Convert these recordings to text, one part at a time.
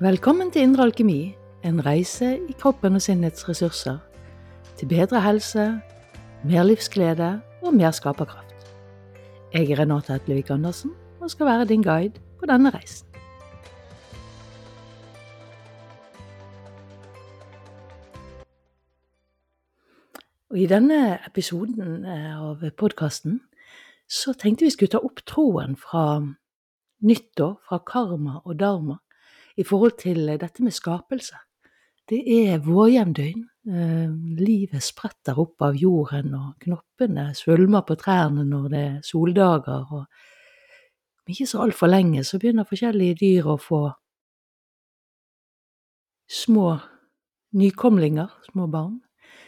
Velkommen til Indre alkemi, en reise i kroppen og sinnets ressurser. Til bedre helse, mer livsglede og mer skaperkraft. Jeg er Renate Hetlevik Andersen og skal være din guide på denne reisen. Og I denne episoden eh, av podkasten så tenkte vi skulle ta opp troen fra nyttår, fra karma og dharma, i forhold til dette med skapelse. Det er vårjevndøgn. Eh, livet spretter opp av jorden, og knoppene svulmer på trærne når det er soldager. og ikke så altfor lenge så begynner forskjellige dyr å få små nykomlinger, små barn.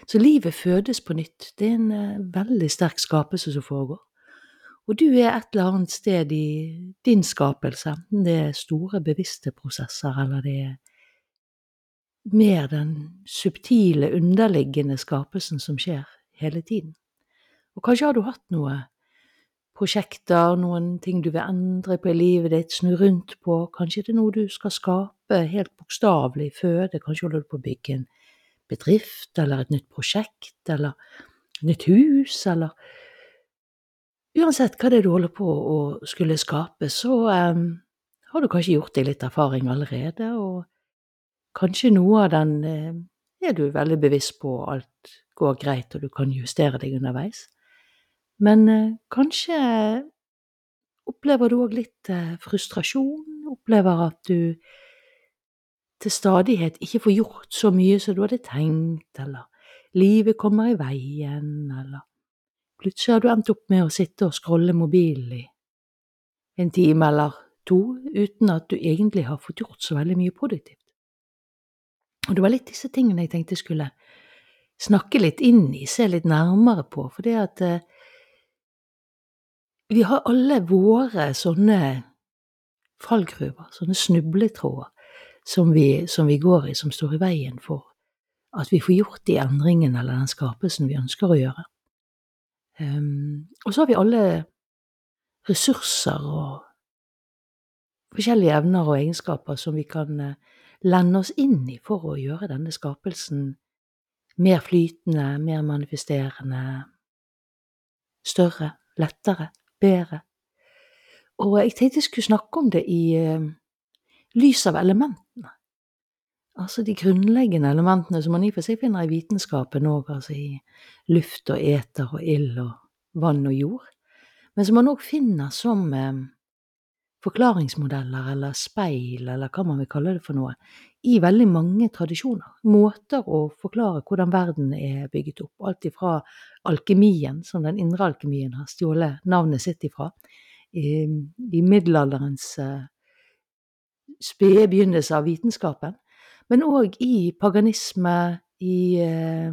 Så livet fødes på nytt. Det er en uh, veldig sterk skapelse som foregår. Og du er et eller annet sted i din skapelse, enten det er store, bevisste prosesser, eller det er mer den subtile, underliggende skapelsen som skjer hele tiden. Og kanskje har du hatt noen prosjekter, noen ting du vil endre på i livet ditt, snu rundt på, kanskje det er noe du skal skape helt bokstavelig, føde, kanskje holder du på å bygge en bedrift, eller et nytt prosjekt, eller et nytt hus, eller Uansett hva det er du holder på å skulle skape, så um, har du kanskje gjort deg litt erfaring allerede, og kanskje noe av den uh, er du veldig bevisst på alt går greit, og du kan justere deg underveis. Men uh, kanskje opplever du òg litt uh, frustrasjon, opplever at du til stadighet ikke får gjort så mye som du hadde tenkt, eller livet kommer i veien, eller Plutselig har du endt opp med å sitte og scrolle mobilen i en time eller to uten at du egentlig har fått gjort så veldig mye produktivt. Og det var litt disse tingene jeg tenkte skulle snakke litt inn i, se litt nærmere på, for det at eh, vi har alle våre sånne fallgruver, sånne snubletråder, som vi, som vi går i, som står i veien for at vi får gjort de endringene eller den skapelsen vi ønsker å gjøre. Um, og så har vi alle ressurser og forskjellige evner og egenskaper som vi kan uh, lende oss inn i for å gjøre denne skapelsen mer flytende, mer manifesterende, større, lettere, bedre. Og jeg tenkte jeg skulle snakke om det i uh, lys av elementene. Altså de grunnleggende elementene som man i og for seg finner i vitenskapen òg, altså i luft og eter og ild og vann og jord, men som man òg finner som eh, forklaringsmodeller eller speil, eller hva man vil kalle det for noe, i veldig mange tradisjoner. Måter å forklare hvordan verden er bygget opp. Alt ifra alkemien, som den indre alkemien har stjålet navnet sitt ifra, i, i middelalderens eh, spede begynnelse av vitenskapen, men òg i paganisme, i eh,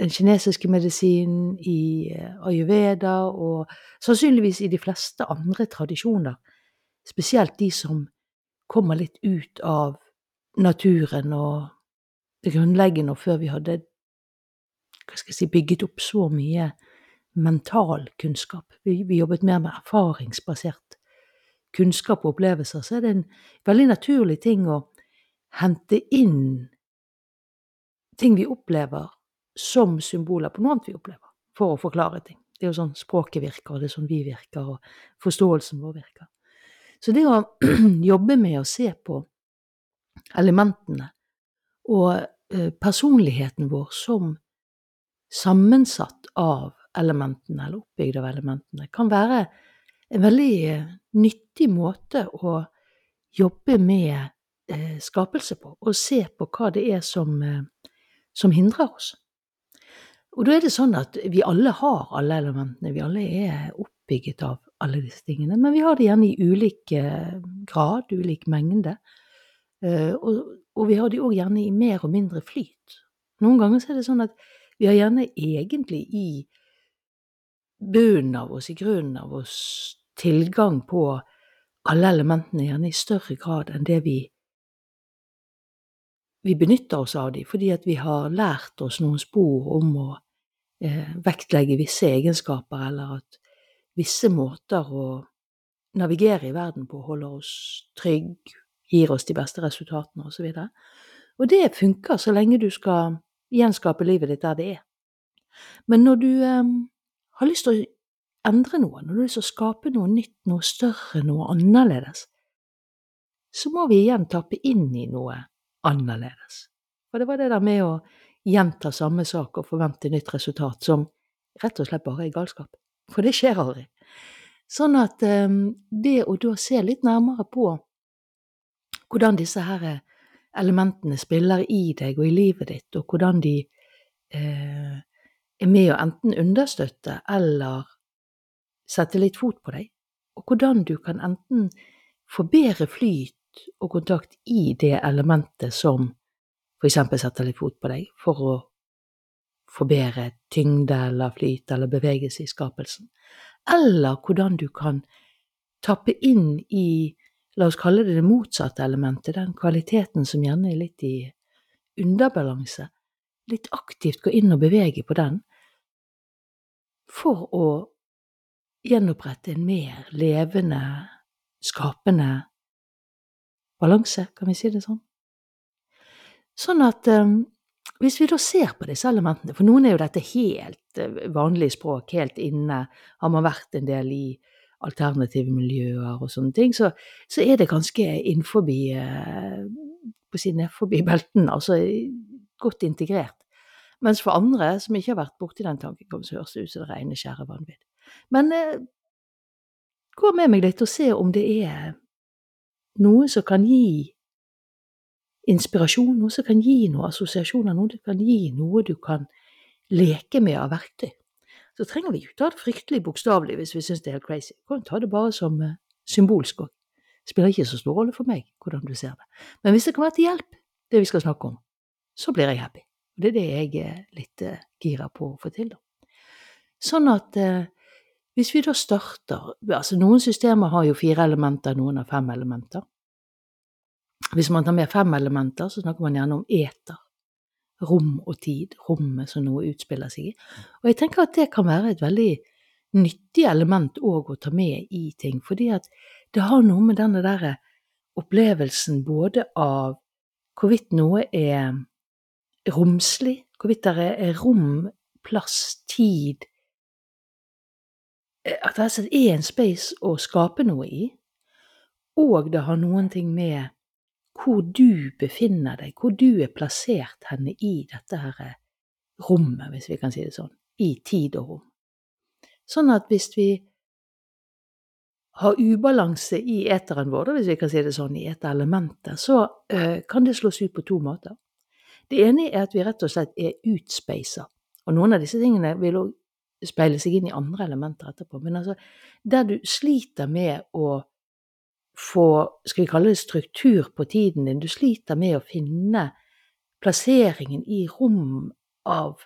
den kinesiske medisinen, i eh, ayurveda og sannsynligvis i de fleste andre tradisjoner, spesielt de som kommer litt ut av naturen og det grunnleggende, og før vi hadde hva skal jeg si, bygget opp så mye mental kunnskap. Vi, vi jobbet mer med erfaringsbasert kunnskap og opplevelser, så er det en veldig naturlig ting å hente inn ting vi opplever, som symboler på noe annet vi opplever, for å forklare ting. Det er jo sånn språket virker, og det er sånn vi virker, og forståelsen vår virker. Så det å jobbe med å se på elementene og eh, personligheten vår som sammensatt av elementene, eller oppbygd av elementene, kan være en veldig eh, nyttig måte å jobbe med skapelse på, og se på hva det er som, eh, som, hindrer oss. Og da er det sånn at vi alle har alle elementene, vi alle er oppbygget av alle disse tingene, men vi har det gjerne i ulik eh, grad, ulik mengde, eh, og, og, vi har det òg gjerne i mer og mindre flyt. Noen ganger er det sånn at vi har gjerne egentlig i bunnen av oss, i grunnen av oss, tilgang på alle elementene gjerne i større grad enn det vi vi benytter oss av dem fordi at vi har lært oss noen spor om å eh, vektlegge visse egenskaper, eller at visse måter å navigere i verden på holder oss trygg, gir oss de beste resultatene, osv. Og, og det funker så lenge du skal gjenskape livet ditt der det er. Men når du eh, har lyst til å endre noe, når du har lyst til å skape noe nytt, noe større, noe annerledes, så må vi igjen tappe inn i noe annerledes. Og det var det der med å gjenta samme sak og forvente nytt resultat som rett og slett bare er galskap. For det skjer aldri. Sånn at um, det å da se litt nærmere på hvordan disse her elementene spiller i deg og i livet ditt, og hvordan de eh, er med å enten understøtte eller sette litt fot på deg, og hvordan du kan enten få bedre flyt og kontakt i det elementet som for eksempel setter litt fot på deg, for å få bedre tyngde eller flyt eller bevegelse i skapelsen, eller hvordan du kan tappe inn i, la oss kalle det det motsatte elementet, den kvaliteten som gjerne er litt i underbalanse, litt aktivt gå inn og bevege på den, for å gjenopprette en mer levende, skapende balanse, kan vi si det sånn? Sånn at um, hvis vi da ser på disse elementene, for noen er jo dette helt uh, vanlig språk, helt inne, har man vært en del i alternative miljøer og sånne ting, så, så er det ganske innenfor uh, på si nedforbi belten, altså godt integrert. Mens for andre som ikke har vært borti den tanken, så høres det ut som det rene, skjære vanvidd. Men eh, gå med meg litt og se om det er noe som kan gi inspirasjon, noe som kan gi noen assosiasjoner, noe som kan gi noe du kan leke med av verktøy. Så trenger vi ikke ta det fryktelig bokstavelig hvis vi syns det er helt crazy. Vi kan ta det bare som uh, symbolsk òg. Spiller ikke så stor rolle for meg hvordan du ser det. Men hvis det kan være til hjelp, det vi skal snakke om, så blir jeg happy. Det er det jeg er litt uh, gira på å få til, da. Sånn at hvis vi da starter Altså, noen systemer har jo fire elementer, noen har fem elementer. Hvis man tar med fem elementer, så snakker man gjerne om eter. Rom og tid. Rommet som noe utspiller seg i. Og jeg tenker at det kan være et veldig nyttig element òg å ta med i ting, fordi at det har noe med denne derre opplevelsen både av hvorvidt noe er romslig, hvorvidt det er rom, plass, tid At det er en space å skape noe i, og det har noen ting med hvor du befinner deg, hvor du er plassert henne i dette her eh, rommet, hvis vi kan si det sånn, i tid og rom. Sånn at hvis vi har ubalanse i eteren vår, hvis vi kan si det sånn, i et element, så uh, kan det slås ut på to måter. Det ene er at vi rett og slett er utspeisa, og noen av disse tingene vil òg speile seg inn i andre elementer etterpå, men altså der du sliter med å få, skal vi kalle det struktur på tiden din. Du sliter med å finne plasseringen i rom av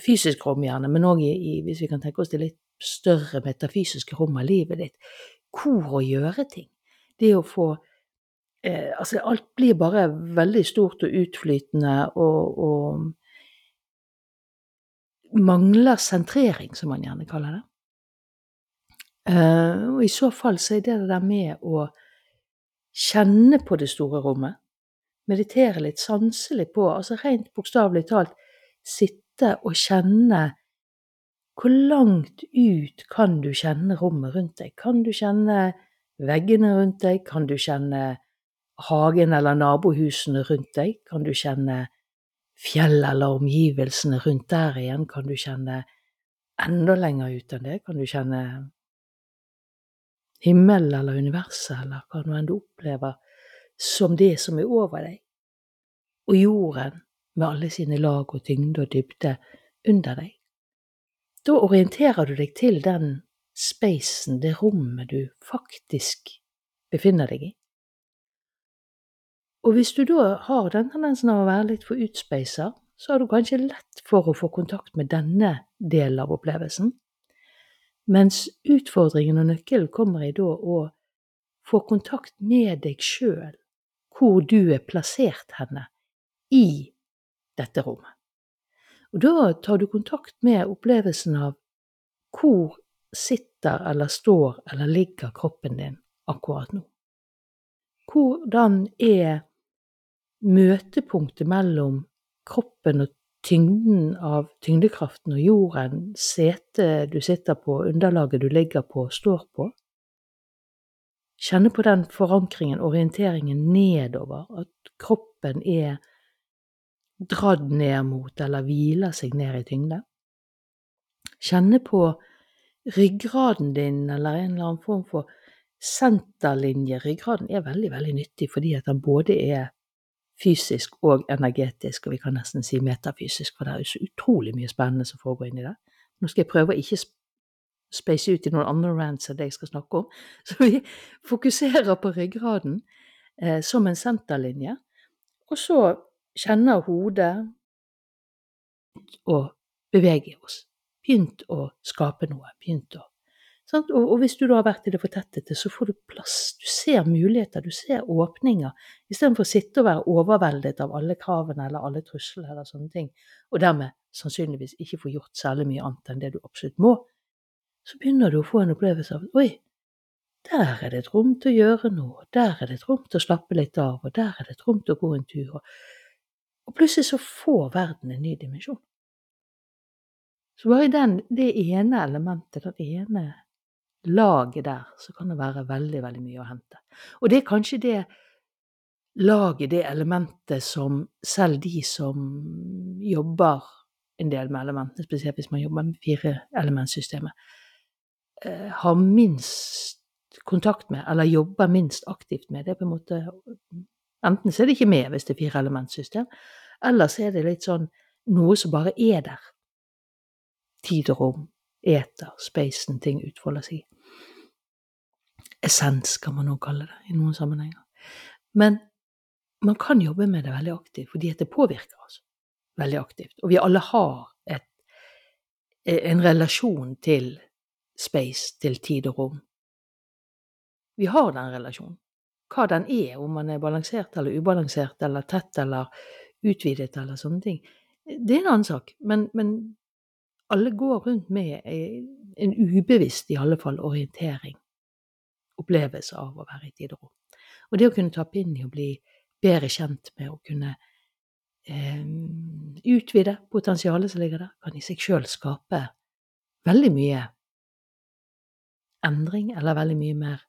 fysisk rom, gjerne, men òg hvis vi kan tenke oss det litt større metafysiske rom av livet ditt. Hvor å gjøre ting. Det å få eh, Altså, alt blir bare veldig stort og utflytende og, og mangler sentrering, som man gjerne kaller det. Uh, og i så fall så er det det der med å kjenne på det store rommet, meditere litt, sanse litt på, altså rent bokstavelig talt sitte og kjenne hvor langt ut kan du kjenne rommet rundt deg? Kan du kjenne veggene rundt deg? Kan du kjenne hagen eller nabohusene rundt deg? Kan du kjenne fjellet eller omgivelsene rundt der igjen? Kan du kjenne enda lenger ut enn det? Kan du kjenne himmelen eller universet eller hva nå enn du opplever som det som er over deg, og jorden med alle sine lag og tyngde og dybde under deg. Da orienterer du deg til den spacen, det rommet du faktisk befinner deg i. Og hvis du da har den tendensen av å være litt for utspeisa, så har du kanskje lett for å få kontakt med denne delen av opplevelsen, mens utfordringen og nøkkelen kommer i da å få kontakt med deg sjøl, hvor du er plassert henne i dette rommet. Og da tar du kontakt med opplevelsen av hvor sitter eller står eller ligger kroppen din akkurat nå? hvordan er møtepunktet mellom kroppen og tyngden av tyngdekraften og jorden, setet du sitter på, underlaget du ligger på, står på? Kjenne på den forankringen, orienteringen nedover, at kroppen er dratt ned mot eller hviler seg ned i tyngde. Kjenne på ryggraden din eller en eller annen form for senterlinje. Ryggraden er veldig, veldig nyttig fordi at den både er fysisk og energetisk, og vi kan nesten si metafysisk, for det er jo så utrolig mye spennende som foregår inni det. Nå skal jeg prøve å ikke space ut i noen andre rants enn det jeg skal snakke om, så vi fokuserer på ryggraden eh, som en senterlinje, og så kjenner hodet og beveger oss begynt å skape noe. begynt å og, og, hvis du da har vært i det fortettede, så får du plass. Du ser muligheter, du ser åpninger, istedenfor å sitte og være overveldet av alle kravene eller alle truslene eller sånne ting, og dermed sannsynligvis ikke få gjort særlig mye annet enn det du absolutt må. Så begynner du å få en opplevelse av oi, der er det et rom til å gjøre noe, der er det et rom til å slappe litt av, og der er det et rom til å gå en tur. Og, og plutselig så får verden en ny dimensjon. Så bare den, det ene elementet, den ene laget der, så kan det være veldig, veldig mye å hente. Og det er kanskje det laget, det elementet, som selv de som jobber en del med elementene, spesielt hvis man jobber med fireelementsystemet, eh, har minst kontakt med, eller jobber minst aktivt med. Det er på en måte Enten så er det ikke med hvis det er fireelementsystem, eller så er det litt sånn noe som bare er der tid og rom, eter, spacen ting utfolder seg i. Essens, kan man nå kalle det i noen sammenhenger. Men man kan jobbe med det veldig aktivt, fordi det påvirker oss veldig aktivt. Og vi alle har et, en relasjon til space, til tid og rom. Vi har den relasjonen. Hva den er, om man er balansert eller ubalansert eller tett eller utvidet eller sånne ting, det er en annen sak. Men, men alle går rundt med en ubevisst, i alle fall, orientering, opplevelse av å være i tid og rom. Og det å kunne tappe inn i å bli bedre kjent med å kunne eh, utvide potensialet som ligger der, kan i seg sjøl skape veldig mye endring, eller veldig mye mer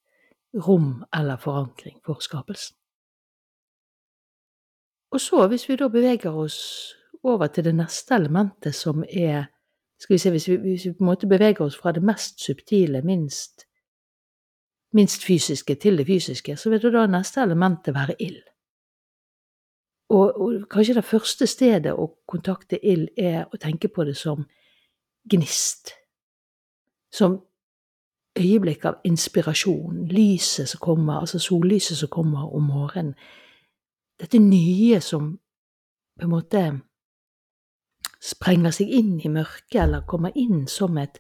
rom eller forankring for skapelsen. Og så, hvis vi da beveger oss over til det neste elementet, som er skal vi se, hvis vi, hvis vi, på en måte beveger oss fra det mest subtile, minst, minst fysiske, til det fysiske, så vil det da neste elementet være ild. Og, og, kanskje det første stedet å kontakte ild er å tenke på det som gnist. Som øyeblikk av inspirasjon, lyset som kommer, altså sollyset som kommer om morgenen. Dette nye som på en måte sprenger seg inn i mørket, eller kommer inn som et,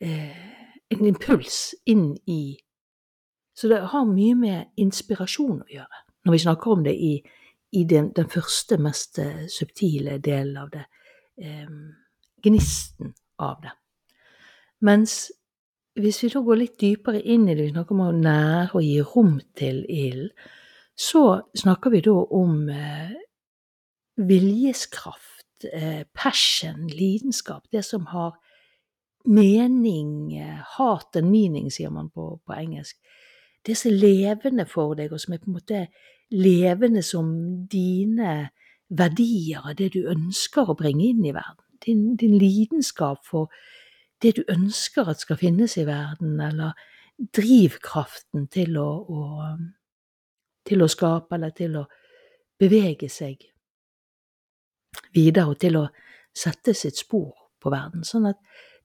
eh, en impuls inn i Så det har mye med inspirasjon å gjøre, når vi snakker om det i, i den, den, første, mest eh, subtile delen av det. Eh, gnisten av det. Mens hvis vi da går litt dypere inn i det, vi snakker om å nære og gi rom til ilden, så snakker vi da om eh, viljeskraft eh, passion, lidenskap, det som har mening, eh, heart and meaning, sier man på, på engelsk. Det som er levende for deg, og som er på en måte levende som dine verdier, det du ønsker å bringe inn i verden. Din, din lidenskap for det du ønsker at skal finnes i verden, eller drivkraften til å, å, til å skape, eller til å bevege seg videre og til å sette sitt spor på verden. Sånn at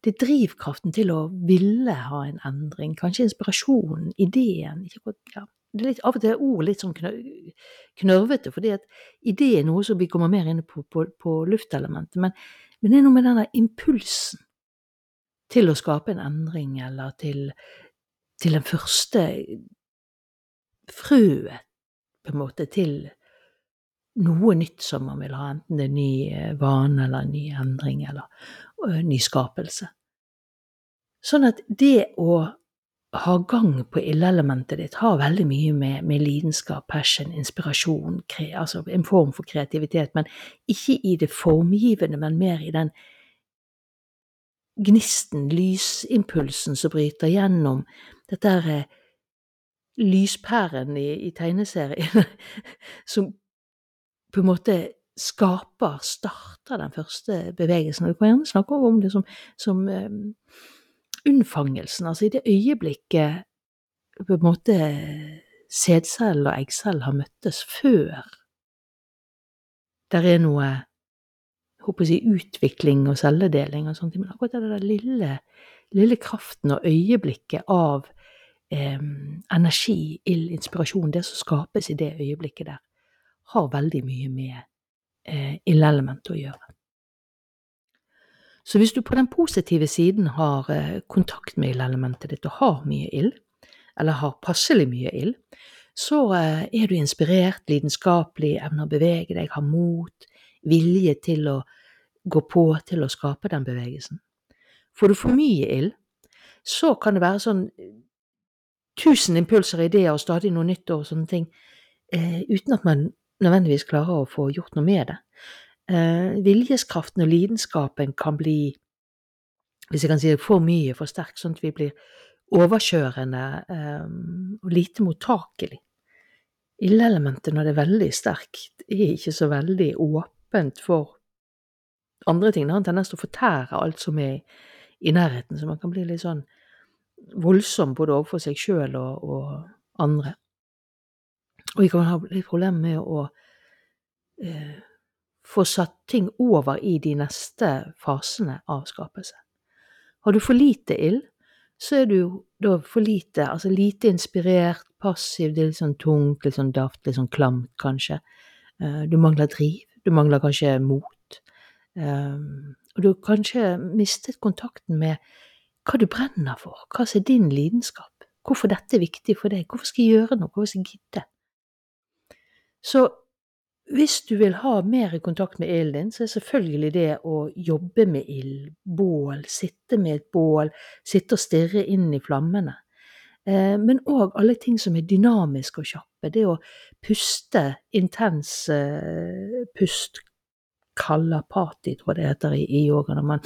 det er drivkraften til å ville ha en endring, kanskje inspirasjonen, ideen ja, Det er litt, av og til er ord litt sånn knørvete, fordi at idé er noe som vi kommer mer inn på, på, på luftelementet, men, men, det er noe med denne impulsen til å skape en endring, eller til, til den første frøet, på en måte, til noe nytt som man vil ha, enten det er ny eh, vane eller ny endring eller uh, ny skapelse. Sånn at det å ha gang på ildelementet ditt, har veldig mye med, med lidenskap, passion, inspirasjon, kre, altså en form for kreativitet, men ikke i det formgivende, men mer i den gnisten, lysimpulsen som bryter gjennom dette her eh, lyspæren i, i tegneserien, som på en måte skaper, starter den første bevegelsen. Du kan gjerne snakke om det som, som um, unnfangelsen, altså i det øyeblikket på en måte sædcelle og eggcelle har møttes før der er noe håper jeg, utvikling og celledeling og sånt, men akkurat det der lille, lille kraften og øyeblikket av eh, energi, ild, inspirasjon, det som skapes i det øyeblikket der, har veldig mye med eh, ildelementet å gjøre. Så hvis du på den positive siden har eh, kontakt med ildelementet ditt og har mye ild, eller har passelig mye ild, så eh, er du inspirert, lidenskapelig, evner å bevege deg, har mot, vilje til å gå på, til å skape den bevegelsen. Får du for mye ild, så kan det være sånn tusen impulser, ideer og stadig noe nytt og sånne ting, eh, uten at man nødvendigvis klarer å få gjort noe med det. Eh, viljeskraften og lidenskapen kan bli, hvis jeg kan si det, for mye, for sterk, sånn at vi blir overkjørende eh, og lite mottakelig. Ildelementet, når det er veldig sterkt, er ikke så veldig åpent for andre ting. Det har en til å fortære alt som er i nærheten, så man kan bli litt sånn voldsom både overfor seg sjøl og, og, andre. Og vi kan ha litt problemer med å eh, få satt ting over i de neste fasene av skapelse. Har du for lite ild, så er du da for lite, altså lite inspirert, passiv, det er litt sånn tungt, litt sånn daft, litt sånn klamt, kanskje. Eh, du mangler driv, du mangler kanskje mot. Eh, og du har kanskje mistet kontakten med hva du brenner for, hva som er din lidenskap, hvorfor dette er viktig for deg, hvorfor skal jeg gjøre noe, hvorfor skal jeg gidde? Så hvis du vil ha mer i kontakt med ilden din, så er selvfølgelig det å jobbe med ild, bål, sitte med et bål, sitte og stirre inn i flammene. Eh, men òg alle ting som er dynamiske og kjappe. Det å puste intens eh, pust, kalapati, tror jeg det heter i yoga, når man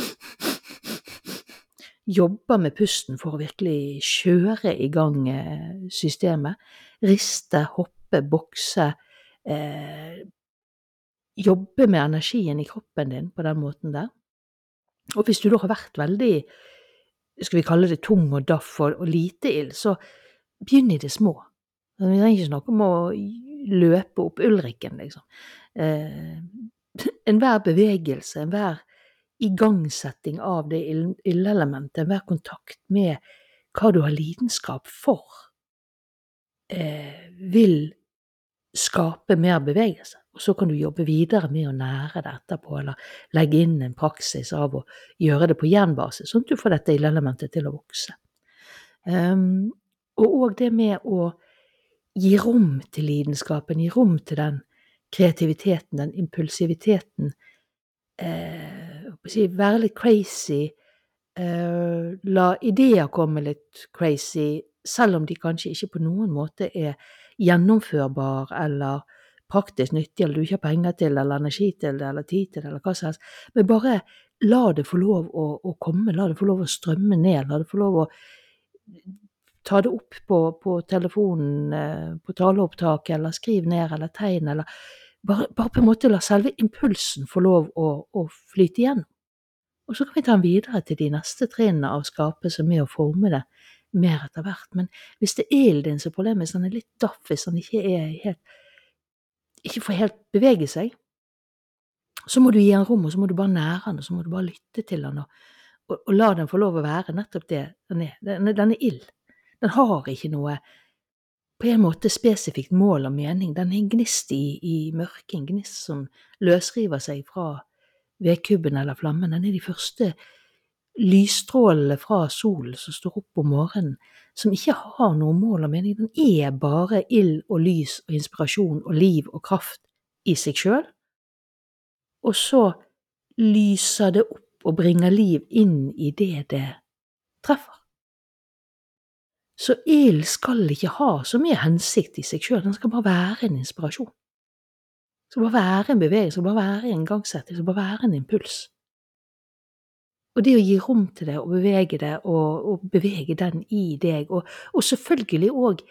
jobber med pusten for å virkelig kjøre i gang eh, systemet. Riste, hoppe, bokse. Eh, jobbe med energien i kroppen din på den måten der. Og hvis du da har vært veldig, skal vi kalle det tung og daff og, og lite ild, så begynn i det små. Vi trenger ikke snakke om å løpe opp Ulrikken, liksom. Eh, enhver bevegelse, enhver igangsetting av det ildelementet, enhver kontakt med hva du har lidenskap for, eh, vil skape mer bevegelse. Og så kan du jobbe videre med å nære det etterpå, eller legge inn en praksis av å gjøre det på jernbasis, sånn at du får dette ildelementet til å vokse. Um, og òg det med å gi rom til lidenskapen, gi rom til den kreativiteten, den impulsiviteten. Eh, være litt crazy. Eh, la ideer komme litt crazy, selv om de kanskje ikke på noen måte er gjennomførbar eller praktisk nyttig, eller du ikke har penger til, eller energi til det, eller tid til det, eller hva som helst. Men bare la det få lov å, å, komme, la det få lov å strømme ned, la det få lov å ta det opp på, på telefonen, eh, på taleopptaket, eller skriv ned, eller tegn, eller bare, bare, på en måte la selve impulsen få lov å, å flyte igjennom. Og så kan vi ta den videre til de neste trinnene av skapelse med å forme det mer etter hvert. Men hvis det er ilden som er problemet, hvis han er litt daff, hvis han ikke er helt ikke får helt bevege seg, så må du gi han rom, og så må du bare nære han, og så må du bare lytte til han, og, og, og la den få lov å være nettopp det den er. Den, den er ild. Den har ikke noe på en måte spesifikt mål og mening. Den er en gnist i, i mørket, en gnist som løsriver seg fra vedkubben eller flammen. Den er de første lysstrålene fra solen som står opp om morgenen, som ikke har noe mål og mening. Den er bare ild og lys og inspirasjon og liv og kraft i seg sjøl. Og så lyser det opp og bringer liv inn i det det treffer. Så ild skal ikke ha så mye hensikt i seg sjøl, den skal bare være en inspirasjon. Det skal bare være en bevegelse, det skal bare være en igangsetting, det skal bare være en impuls. Og det å gi rom til det, og bevege det, og, og bevege den i deg, og, og selvfølgelig òg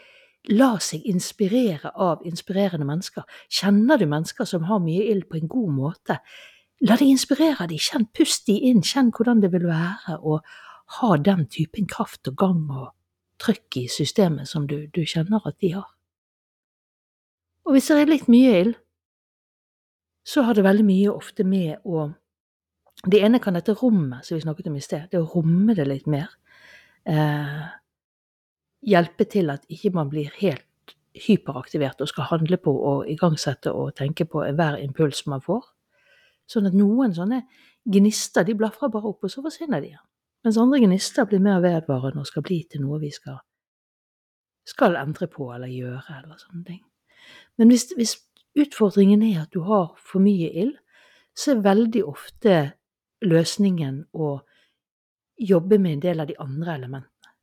la seg inspirere av inspirerende mennesker. Kjenner du mennesker som har mye ild på en god måte, la deg inspirere dem, kjenn pust de inn, kjenn hvordan det vil være å ha den typen kraft og gang og trøkk i systemet som du, du kjenner at de har. Og hvis det er litt mye ild, så har det veldig mye ofte med å Det ene kan dette rommet som vi snakket om i sted, det å romme det litt mer, eh, hjelpe til at ikke man blir helt hyperaktivert og skal handle på og igangsette og tenke på hver impuls man får. Sånn at noen sånne gnister de blafrer bare opp, og så forsvinner de igjen. Mens andre gnister blir mer vedvarende og skal bli til noe vi skal, skal endre på eller gjøre, eller sånne ting. Men hvis, hvis utfordringen er at du har for mye ild, så er veldig ofte løsningen å jobbe med en del av de andre elementene.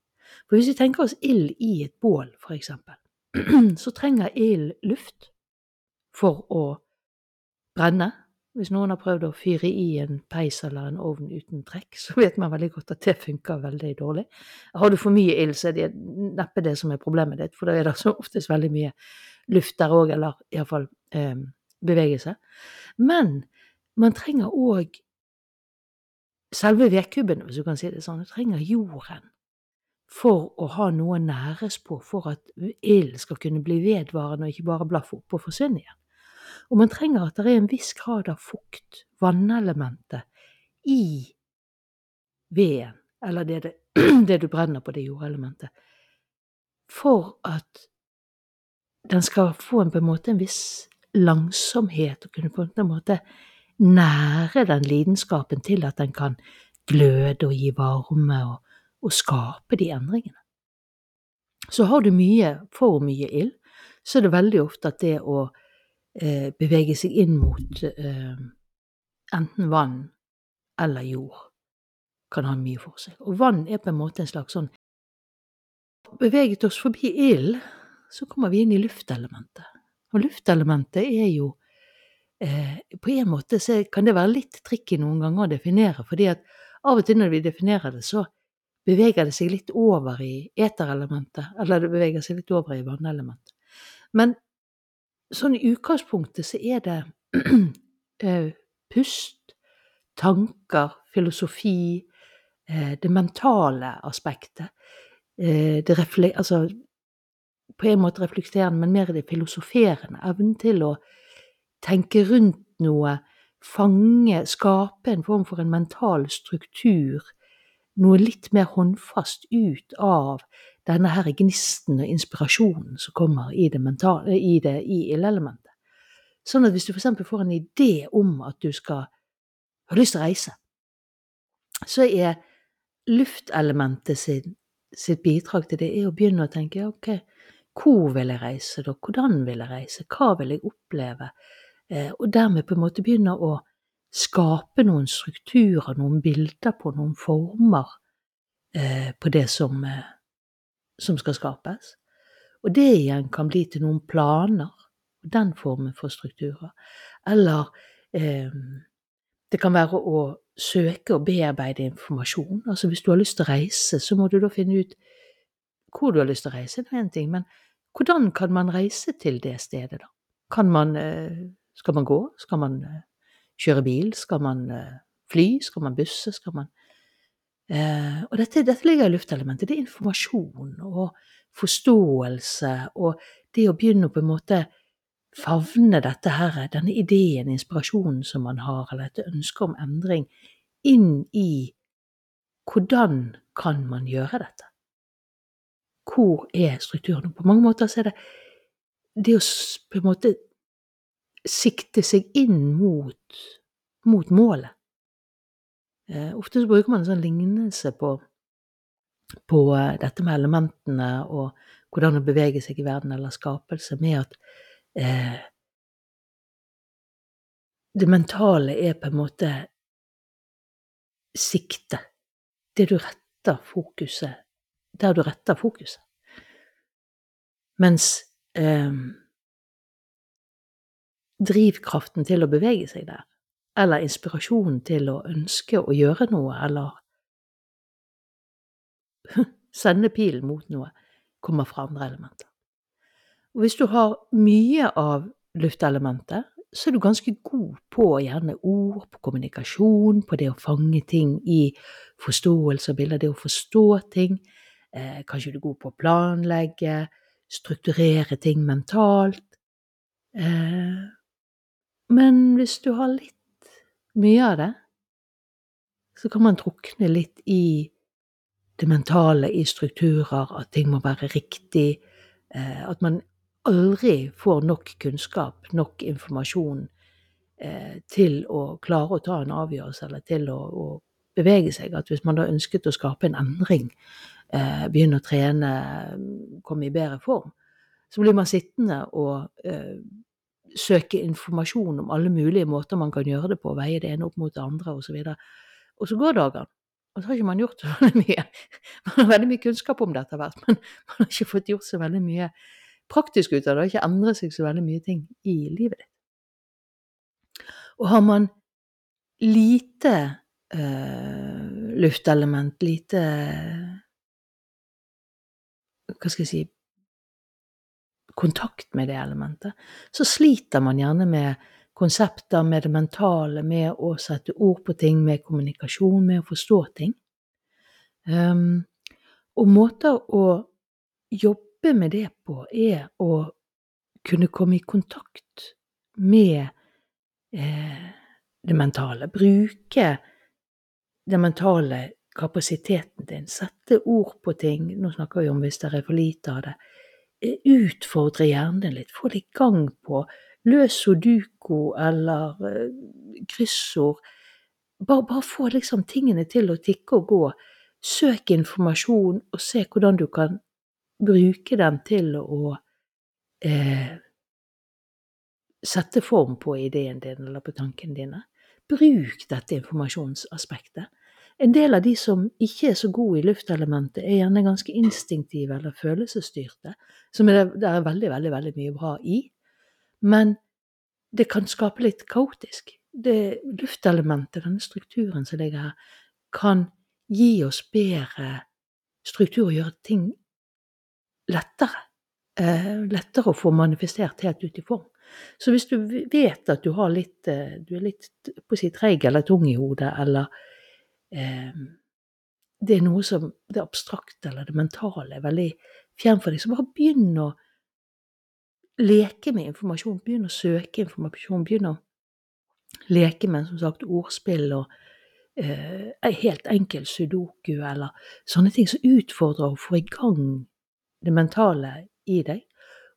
For hvis vi tenker oss ild i et bål, for eksempel, så trenger ild luft for å brenne, hvis noen har prøvd å fyre i en peis eller en ovn uten trekk, så vet man veldig godt at det funker veldig dårlig. Har du for mye ild, så er det neppe det som er problemet ditt, for da er det som oftest veldig mye luft der òg, eller iallfall eh, bevegelse. Men man trenger òg selve vedkubben, hvis du kan si det sånn. Trenger jorden for å ha noe å næres på, for at ilden skal kunne bli vedvarende og ikke bare blaffe opp og forsvinne igjen. Og man trenger at det er en viss grad av fukt, vannelementet, i veden, eller det, det, det du brenner på, det jordelementet, for at den skal få en, på en måte en viss langsomhet og kunne på en måte nære den lidenskapen til at den kan gløde og gi varme og, og skape de endringene. Så har du mye, for mye ild, så er det veldig ofte at det å eh, bevege seg inn mot eh, enten vann eller jord kan ha mye for seg. Og vann er på en måte en slags sånn Beveget oss forbi ild, så kommer vi inn i luftelementet. Og luftelementet er jo På en måte så kan det være litt tricky noen ganger å definere, fordi at av og til når vi definerer det, så beveger det seg litt over i eterelementet, eller det beveger seg litt over i vannelementet. Men sånn i utgangspunktet så er det eh, pust, tanker, filosofi, eh, det mentale aspektet. Eh, det altså på en måte reflekterende, men mer det filosoferende. Evnen til å tenke rundt noe, fange, skape en form for en mental struktur. Noe litt mer håndfast ut av denne her gnisten og inspirasjonen som kommer i det, mentale, i det ildelementet. Sånn at hvis du f.eks. får en idé om at du skal ha lyst til å reise, så er luftelementet sin, sitt bidrag til det er å begynne å tenke ok, hvor vil jeg reise da, hvordan vil jeg reise, hva vil jeg oppleve, og dermed på en måte begynne å skape noen strukturer, noen bilder på, noen former eh, på det som eh, som skal skapes. Og det igjen kan bli til noen planer, den formen for strukturer. Eller eh, det kan være å søke og bearbeide informasjon. Altså hvis du har lyst til å reise, så må du da finne ut hvor du har lyst til å reise, det er én ting, men hvordan kan man reise til det stedet, da? Kan man eh, Skal man gå? Skal man eh, kjøre bil? Skal man eh, fly? Skal man busse? Skal man Eh, og dette, dette, ligger i luftelementet. Det er informasjon og forståelse og det å begynne å på en måte favne dette her, denne ideen, inspirasjonen som man har, eller dette ønsket om endring, inn i hvordan kan man gjøre dette? Hvor er strukturen? På mange måter så er det det å på en måte sikte seg inn mot, mot målet. Eh, ofte så bruker man en sånn lignelse på, på eh, dette med elementene og hvordan å bevege seg i verden eller skapelse, med at eh, det mentale er på en måte sikte. Det du retter fokuset Der du retter fokuset. Mens eh, drivkraften til å bevege seg der, eller inspirasjonen til å ønske å gjøre noe, eller sende pilen mot noe, kommer fra andre elementer. Og hvis du har mye av luftelementet, så er du ganske god på gjerne ord, på kommunikasjon, på det å fange ting i forståelse av bilder, det å forstå ting. Eh, kanskje du er god på å planlegge, strukturere ting mentalt. Eh, men hvis du har litt mye av det, så kan man drukne litt i det mentale, i strukturer, at ting må være riktig, eh, at man aldri får nok kunnskap, nok informasjon eh, til å klare å ta en avgjørelse, eller til å, å bevege seg. At hvis man da ønsket å skape en endring, eh, begynne å trene, komme i bedre form, så blir man sittende og søke informasjon om alle mulige måter man kan gjøre det på, veie det ene opp mot det andre osv. Og, og så går dagene. Og så har ikke man gjort så veldig mye. Man har veldig mye kunnskap om det etter hvert, men man har ikke fått gjort så veldig mye praktisk ut av det. Har ikke endret seg så veldig mye ting i livet ditt. Og har man lite uh, luftelement, lite Hva skal jeg si kontakt med det elementet, så sliter man gjerne med konsepter, med det mentale, med å sette ord på ting, med kommunikasjon, med å forstå ting. Um, og måter å jobbe med det på er å kunne komme i kontakt med eh, det mentale. Bruke den mentale kapasiteten din. Sette ord på ting. Nå snakker vi om hvis det er for lite av det. Eh, utfordre hjernen litt, få litt gang på løs sudoku eller uh, kryssord. Bare, bare, få liksom tingene til å tikke og gå. Søk informasjon og se hvordan du kan bruke den til å eh, sette form på ideen din eller på tankene dine. Bruk dette informasjonsaspektet. En del av de som ikke er så gode i luftelementet, er gjerne ganske instinktive eller følelsesstyrte, som det, er veldig, veldig, veldig mye bra i. Men det kan skape litt kaotisk. Det luftelementet, denne strukturen som ligger her, kan gi oss bedre struktur og gjøre ting lettere. Eh, lettere å få manifestert helt ut i form. Så hvis du vet at du, litt, eh, du er litt på å si, treig eller tung i hodet, eller det er noe som det abstrakte eller det mentale er veldig fjern for deg, så bare begynn å leke med informasjon. Begynn å søke informasjon. Begynn å leke med som sagt ordspill og eh, helt enkel sudoku eller sånne ting som utfordrer og får i gang det mentale i deg.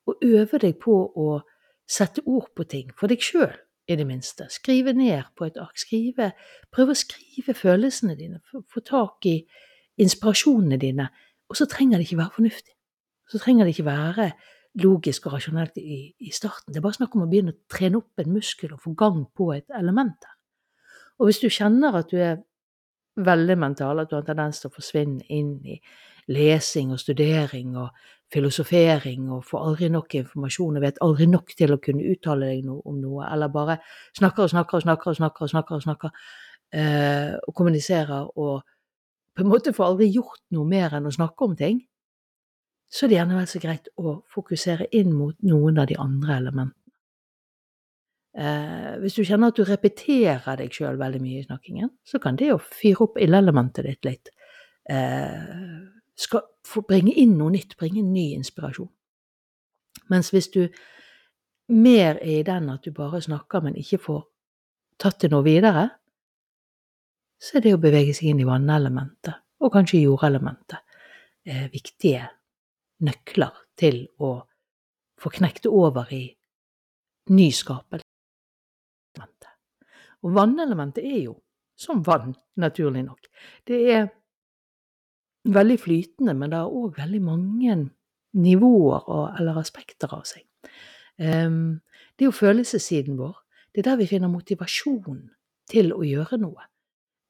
Og øve deg på å sette ord på ting for deg sjøl i det minste. Skrive ned på et ark. Skrive, prøv å skrive følelsene dine. Få tak i inspirasjonene dine. Og så trenger det ikke være fornuftig. Så trenger det ikke være logisk og rasjonelt i, i starten. Det er bare snakk om å begynne å trene opp en muskel og få gang på et element der. Og hvis du kjenner at du er veldig mental, at du har en tendens til å forsvinne inn i lesing og studering og filosofering og får aldri nok informasjon og vet aldri nok til å kunne uttale deg noe om noe, eller bare snakker og snakker og snakker og snakker og snakker og, snakker, eh, og kommuniserer og på en måte får aldri gjort noe mer enn å snakke om ting, så er det gjerne vel så greit å fokusere inn mot noen av de andre elementene. Eh, hvis du kjenner at du repeterer deg sjøl veldig mye i snakkingen, så kan det jo fyre opp ildelementet ditt litt eh, skal bringe inn noe nytt, bringe ny inspirasjon. Mens hvis du mer er i den at du bare snakker, men ikke får tatt det noe videre, så er det å bevege seg inn i vannelementet, og kanskje jordelementet, eh, viktige nøkler til å få knekt over i nyskapelse. Og vannelementet er jo som vann, naturlig nok. Det er veldig flytende, men det har òg veldig mange nivåer og, eller aspekter av seg. Um, det er jo følelsessiden vår. Det er der vi finner motivasjon til å gjøre noe.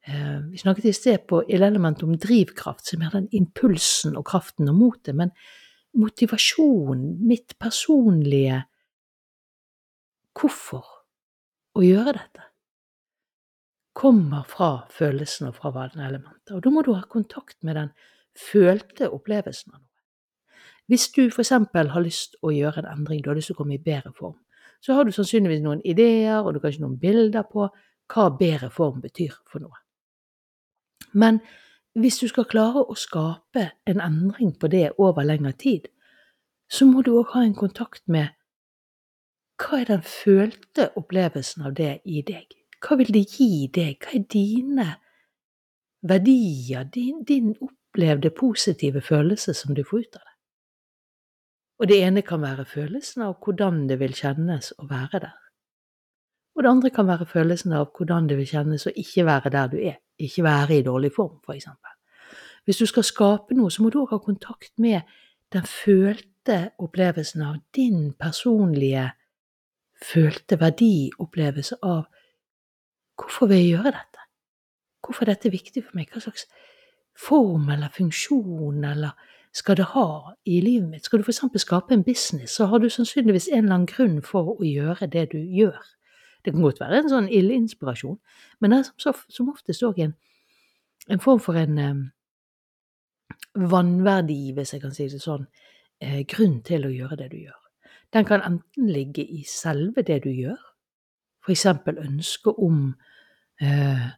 Uh, vi snakket i sted på element om drivkraft, som er den impulsen og kraften og motet. Men motivasjonen, mitt personlige hvorfor å gjøre dette, kommer fra følelsen og fra vanelementet. Og da må du ha kontakt med den følte opplevelsen av noe. Hvis du eksempel har lyst å gjøre en endring, du har lyst til å komme i bedre form, så har du sannsynligvis noen ideer og du kanskje noen bilder på hva bedre form betyr for noe. Men hvis du skal klare å skape en endring på det over lengre tid, så må du òg ha en kontakt med hva er den følte opplevelsen av det i deg? Hva vil det gi deg? Hva er dine verdier, din, din opplevde positive følelse som du får ut av det? Og det ene kan være følelsen av hvordan det vil kjennes å være der. Og det andre kan være følelsen av hvordan det vil kjennes å ikke være der du er, ikke være i dårlig form, for eksempel. Hvis du skal skape noe, så må du også ha kontakt med den følte opplevelsen av din personlige følte verdiopplevelse av hvorfor vil jeg gjøre dette? Hvorfor er dette viktig for meg? Hva slags form eller funksjon eller skal det ha i livet mitt? Skal du eksempel skape en business, så har du sannsynligvis en eller annen grunn for å gjøre det du gjør. Det kan godt være en sånn ildinspirasjon, men det er som, oftest òg en, en, form for en um, vannverdi, hvis jeg kan si det sånn, eh, grunn til å gjøre det du gjør. Den kan enten ligge i selve det du gjør, for eksempel ønsket om eh,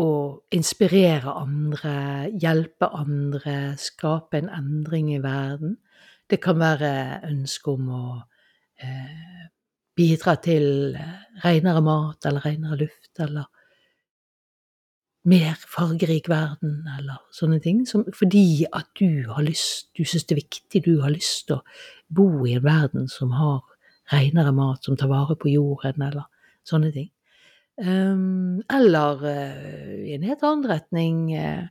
å inspirere andre, hjelpe andre, skape en endring i verden. Det kan være ønske om å eh, bidra til eh, renere mat eller renere luft eller mer fargerik verden eller sånne ting, som, fordi at du har lyst, du syns det er viktig, du har lyst til å bo i en verden som har renere mat, som tar vare på jorden, eller sånne ting. Um, eller uh, i en helt annen retning uh,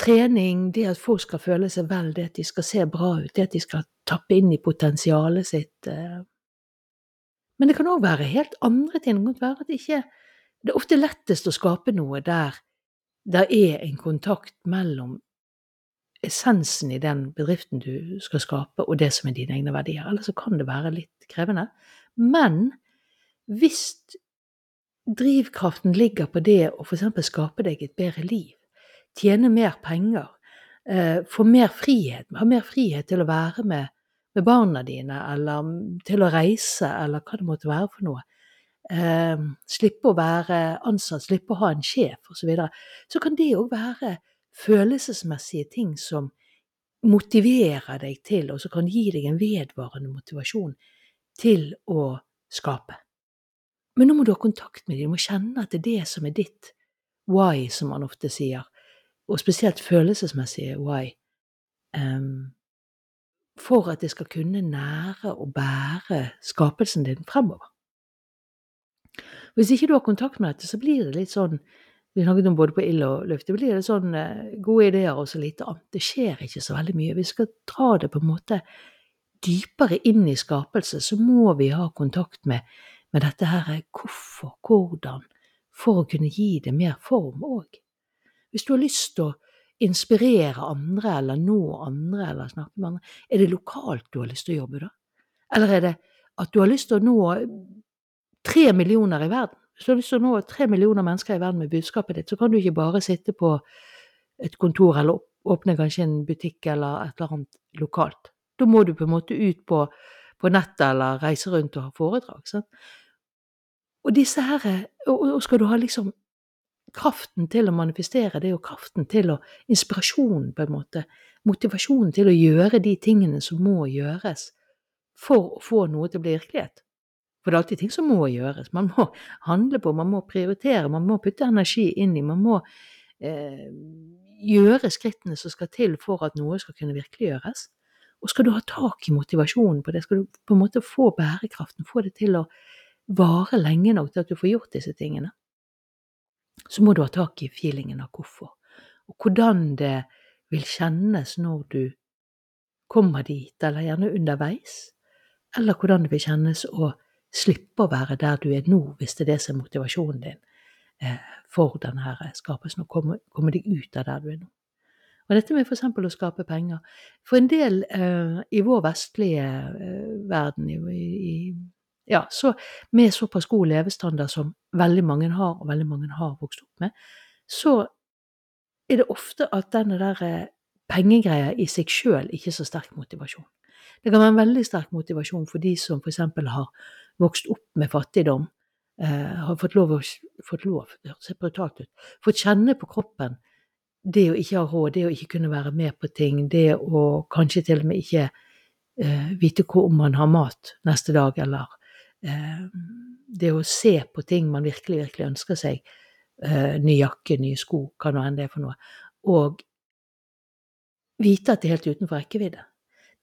trening, det at folk skal føle seg vel, det at de skal se bra ut, det at de skal tappe inn i potensialet sitt. Eh. Men det kan òg være helt andre ting. Det kan være at det ikke Det er ofte lettest å skape noe der det er en kontakt mellom essensen i den bedriften du skal skape, og det som er dine egne verdier. Ellers så kan det være litt krevende. Men hvis drivkraften ligger på det å f.eks. skape deg et bedre liv, tjene mer penger, eh, få mer frihet, ha mer frihet til å være med, med, barna dine, eller til å reise, eller hva det måtte være for noe. Eh, slippe å være ansatt, slippe å ha en sjef, osv. Så, så kan det òg være følelsesmessige ting som motiverer deg til, og som kan gi deg en vedvarende motivasjon til å skape. Men nå må du ha kontakt med dem, du må kjenne at det er det som er ditt why, som man ofte sier og spesielt følelsesmessige why, um, for at det skal kunne nære og bære skapelsen din fremover. Hvis ikke du har kontakt med dette, så blir det litt sånn Vi snakket om både på ild og luft. Det blir det sånn uh, gode ideer og så lite annet. Det skjer ikke så veldig mye. Vi skal dra det på en måte dypere inn i skapelse, så må vi ha kontakt med, med dette her er hvorfor, hvordan, for å kunne gi det mer form òg. Hvis du har lyst til å inspirere andre eller nå andre eller snakke med andre, er det lokalt du har lyst til å jobbe da? Eller er det at du har lyst til å nå tre millioner i verden? Hvis du har lyst til å nå tre millioner mennesker i verden med budskapet ditt, så kan du ikke bare sitte på et kontor eller åpne kanskje en butikk eller et eller annet lokalt. Da må du på en måte ut på, på nettet eller reise rundt og ha foredrag. Sant? Og disse her, og skal du ha liksom kraften til å manifestere, det jo kraften til å Inspirasjonen, på en måte. Motivasjonen til å gjøre de tingene som må gjøres for å få noe til å bli virkelighet. For det er alltid ting som må gjøres. Man må handle på, man må prioritere, man må putte energi inn i, man må eh, gjøre skrittene som skal til for at noe skal kunne virkeliggjøres. Og skal du ha tak i motivasjonen på det, skal du på en måte få bærekraften, få det til å vare lenge nok til at du får gjort disse tingene, så må du ha tak i feelingen av hvorfor, og hvordan det vil kjennes når du kommer dit, eller gjerne underveis, eller hvordan det vil kjennes å slippe å være der du er nå, hvis det er det som er motivasjonen din eh, for denne skapelsen, å komme, komme deg ut av der du er nå. Og dette med f.eks. å skape penger. For en del eh, i vår vestlige eh, verden, i, i, ja, så med såpass god levestandard som veldig mange har, og veldig mange har vokst opp med, så er det ofte at denne der eh, pengegreia i seg sjøl ikke er så sterk motivasjon. Det kan være en veldig sterk motivasjon for de som f.eks. har vokst opp med fattigdom, eh, har fått lov, fått lov, det høres brutalt ut, fått kjenne på kroppen det å ikke ha råd, det å ikke kunne være med på ting, det å kanskje til og med ikke eh, vite hvor om man har mat neste dag, eller det å se på ting man virkelig, virkelig ønsker seg, eh, ny jakke, nye sko, hva nå enn det er for noe, og vite at det er helt utenfor rekkevidde.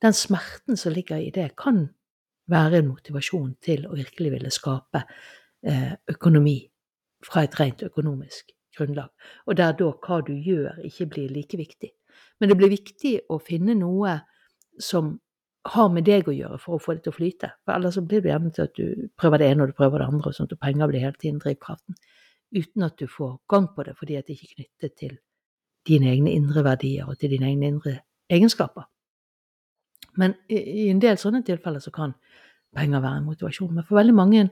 Den smerten som ligger i det, kan være en motivasjon til å virkelig ville skape eh, økonomi fra et rent økonomisk grunnlag, og der da hva du gjør, ikke blir like viktig. Men det blir viktig å finne noe som har med deg å gjøre for å få det til å flyte. For ellers så blir det gjerne til at du prøver det ene og du prøver det andre, og sånn at penger blir hele tiden drivkraften. Uten at du får gang på det, fordi at det ikke er knyttet til dine egne indre verdier og til dine egne indre egenskaper. Men i en del sånne tilfeller så kan penger være en motivasjon. Men for veldig mange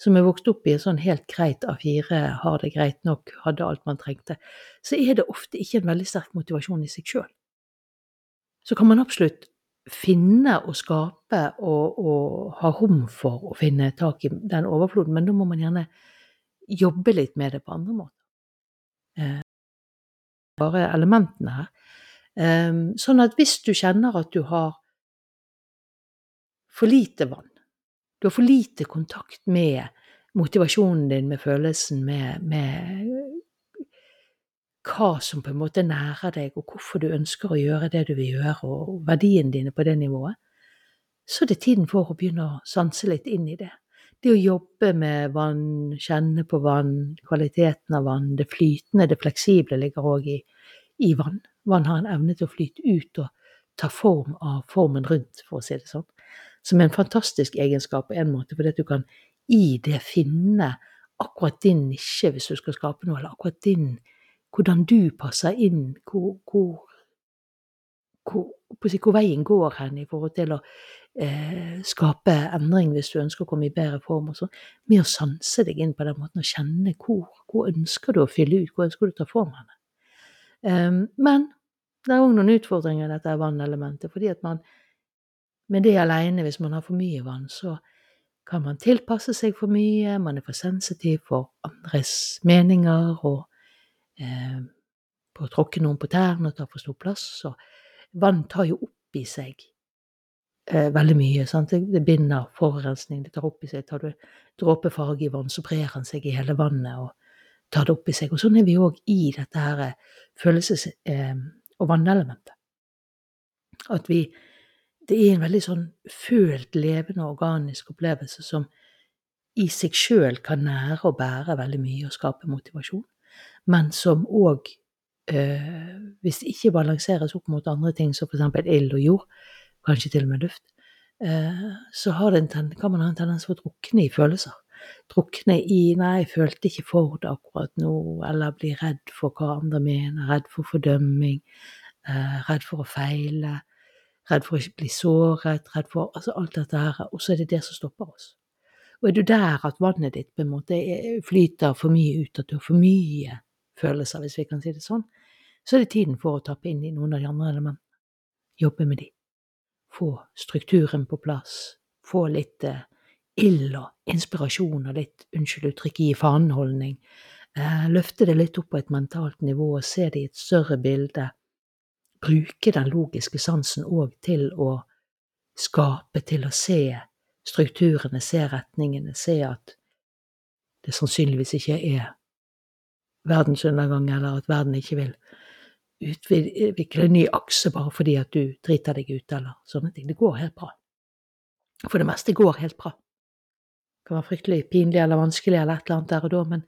som er vokst opp i en sånn helt greit A4, har det greit nok, hadde alt man trengte, så er det ofte ikke en veldig sterk motivasjon i seg sjøl. Så kan man absolutt finne og skape og, og, ha rom for å finne tak i den overfloden, men da må man gjerne jobbe litt med det på andre måter. Eh, bare elementene her. Eh, sånn at hvis du kjenner at du har for lite vann. Du har for lite kontakt med motivasjonen din, med følelsen, med, med, hva som på en måte nærer deg, og hvorfor du ønsker å gjøre det du vil gjøre, og verdiene dine på det nivået. Så er det tiden for å begynne å sanse litt inn i det. Det å jobbe med vann, kjenne på vann, kvaliteten av vann, det flytende, det fleksible ligger òg i, i vann. Vann har en evne til å flyte ut og ta form av formen rundt, for å si det sånn som er en fantastisk egenskap på en måte, fordi at du kan i det finne akkurat din nisje hvis du skal skape noe, eller akkurat din Hvordan du passer inn, hvor, hvor, hvor, hvor veien går hen i forhold til å eh, skape endring hvis du ønsker å komme i bedre form. og sånn, Med å sanse deg inn på den måten og kjenne hvor, hvor ønsker du å fylle ut, hvor ønsker du å ta form henne. Um, men det er òg noen utfordringer i dette vannelementet, fordi at man med det alene, hvis man har for mye vann, så kan man tilpasse seg for mye, man er for sensitiv for andres meninger og eh, på å tråkke noen på tærne og ta for stor plass. Så vann tar jo opp i seg eh, veldig mye. Sant? Det binder forurensning, det tar opp i seg. Tar du dråpefarge i vann, så brer han seg i hele vannet og tar det opp i seg. Og sånn er vi òg i dette her eh, følelses- eh, og vannelementet. At vi det er en veldig sånn følt, levende, organisk opplevelse som i seg sjøl kan nære og bære veldig mye og skape motivasjon, men som òg, eh, hvis det ikke balanseres opp mot andre ting, som f.eks. ild og jord, kanskje til og med luft, eh, så kan man ha en tendens til å drukne i følelser. Drukne i 'nei, jeg følte ikke for det akkurat nå', eller bli redd for hva andre mener, redd for fordømming, eh, redd for å feile redd for å ikke bli såret, redd for altså alt dette her, og så er det det som stopper oss. Og er du der at vannet ditt på en måte flyter for mye ut, at du har for mye følelser, hvis vi kan si det sånn, så er det tiden for å tappe inn i noen av de andre elementene. Jobbe med de. Få strukturen på plass. Få litt eh, ild og inspirasjon og litt, unnskyld uttrykket, gi faenholdning. Eh, løfte det litt opp på et mentalt nivå og se det i et større bilde bruke den logiske sansen òg til å skape, til å se strukturene, se retningene, se at det sannsynligvis ikke er verdensundergang, eller at verden ikke vil utvikle en ny akse bare fordi at du driter deg ut, eller sånne ting. Det går helt bra. For det meste går helt bra. Det kan være fryktelig pinlig eller vanskelig eller et eller annet der og da, men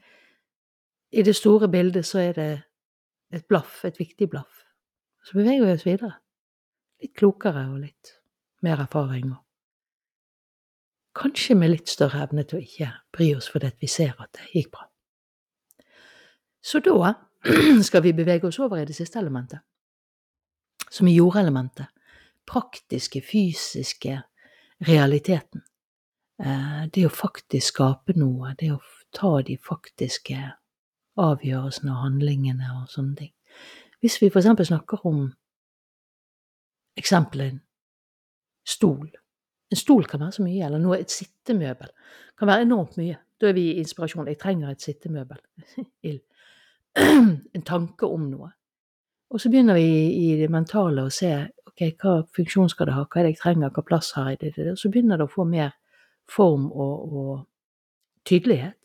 i det store bildet så er det et blaff, et viktig blaff. Så beveger vi oss videre. Litt klokere og litt mer erfaring. og Kanskje med litt større evne til å ikke bry oss fordi vi ser at det gikk bra. Så da skal vi bevege oss over i det siste elementet. som er jordelementet. Praktiske, fysiske realiteten. Eh, det å faktisk skape noe, det å ta de faktiske avgjørelsene og handlingene og sånne ting. Hvis vi for eksempel snakker om eksempelet en stol. En stol kan være så mye, eller noe, et sittemøbel kan være enormt mye. Da er vi i inspirasjon. Jeg trenger et sittemøbel. en tanke om noe. Og så begynner vi i det mentale å se ok, hva funksjon skal det ha, hva er det jeg trenger, hva plass har jeg? Det, og så begynner det å få mer form og, og tydelighet.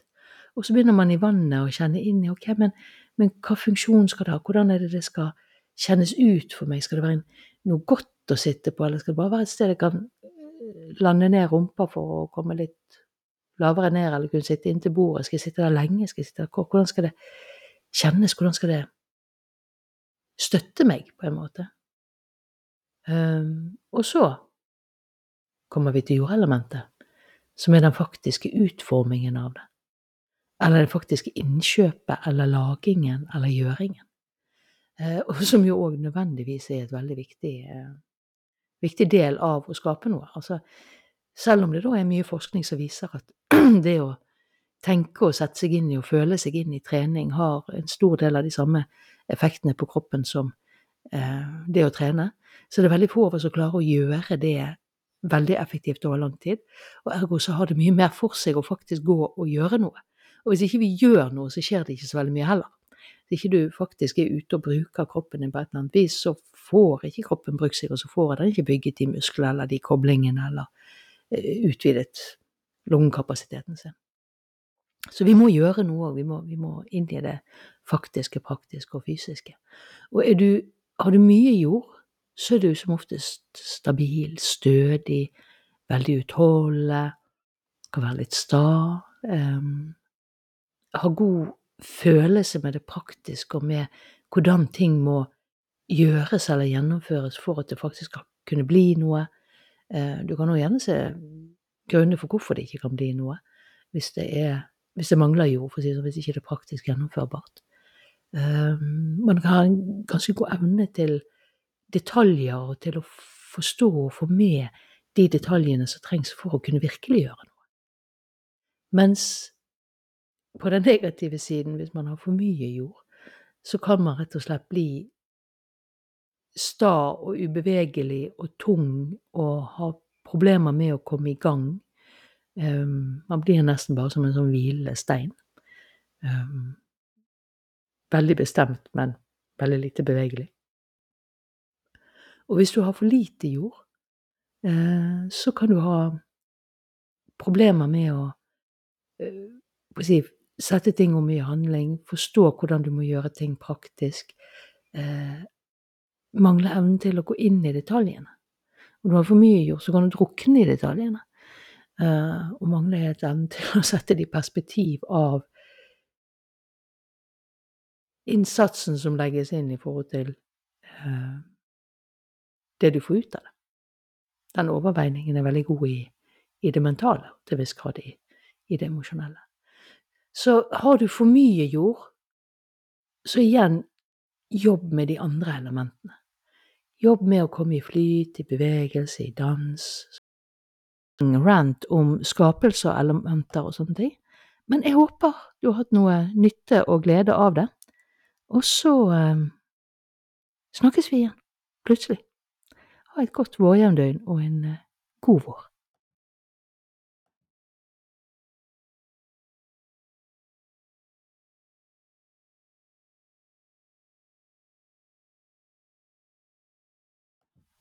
Og så begynner man i vannet å kjenne inn i ok, men, men, hva funksjon skal det ha, hvordan er det det skal kjennes ut for meg, skal det være noe godt å sitte på, eller skal det bare være et sted jeg kan eh, lande ned rumpa for å komme litt lavere ned, eller kunne sitte inntil bordet, skal jeg sitte der lenge, skal jeg sitte der hvordan skal det kjennes, hvordan skal det støtte meg, på en måte? Um, og så kommer vi til jordelementet, som er den faktiske utformingen av det eller det faktiske innkjøpet eller lagingen eller gjøringen. Uh, og som jo òg nødvendigvis er et veldig viktig, uh, viktig, del av å skape noe. Altså, selv om det da er mye forskning som viser at det å tenke og sette seg inn i og føle seg inn i trening har en stor del av de samme effektene på kroppen som eh, det å trene, så det er veldig få av oss som klarer å gjøre det veldig effektivt over lang tid. Og ergo så har det mye mer for seg å faktisk gå og gjøre noe. Og hvis ikke vi gjør noe, så skjer det ikke så veldig mye heller. Hvis ikke du faktisk er ute og bruker kroppen din på et eller annet vis, så får ikke kroppen brukt seg, og så får den ikke bygget de musklene eller de koblingene eller uh, utvidet lungekapasiteten sin. Så vi må gjøre noe. Vi, vi, må inn i det faktiske, praktiske og fysiske. Og du, har du mye jord, så er du som oftest stabil, stødig, veldig utholdende, kan være litt sta. Um, ha god følelse med det praktiske og med hvordan ting må gjøres eller gjennomføres for at det faktisk skal kunne bli noe. Eh, du kan òg gjerne se grunner for hvorfor det ikke kan bli noe, hvis det, er, hvis det mangler jord, for å si det sånn, hvis ikke det er praktisk gjennomførbart. Eh, man kan ha en ganske god evne til detaljer og til å forstå og få med de detaljene som trengs for å kunne virkeliggjøre noe. Mens på den negative siden, hvis man har for mye jord, så kan man rett og slett bli sta og ubevegelig og tung og ha problemer med å komme i gang. Man blir nesten bare som en sånn hvilende stein. Veldig bestemt, men veldig lite bevegelig. Og hvis du har for lite jord, uh, så kan du ha problemer med å uh, si, sette ting om i handling, forstå hvordan du må gjøre ting praktisk. Eh, mangle evnen til å gå inn i detaljene. Om du har for mye jord, så kan du drukne i detaljene. Eh, og mangler helt evnen til å sette det i perspektiv av innsatsen som legges inn i forhold til eh, det du får ut av det. Den overveiningen er veldig god i, i det mentale, til viss grad i, i det emosjonelle. Så har du for mye jord, så igjen jobb med de andre elementene. Jobb med å komme i flyt, i bevegelse, i dans. Rant om skapelse og elementer og sånne ting. Men jeg håper du har hatt noe nytte og glede av det. Og så eh, snakkes vi igjen, plutselig. Ha et godt vårjevndøgn og en eh, god vår.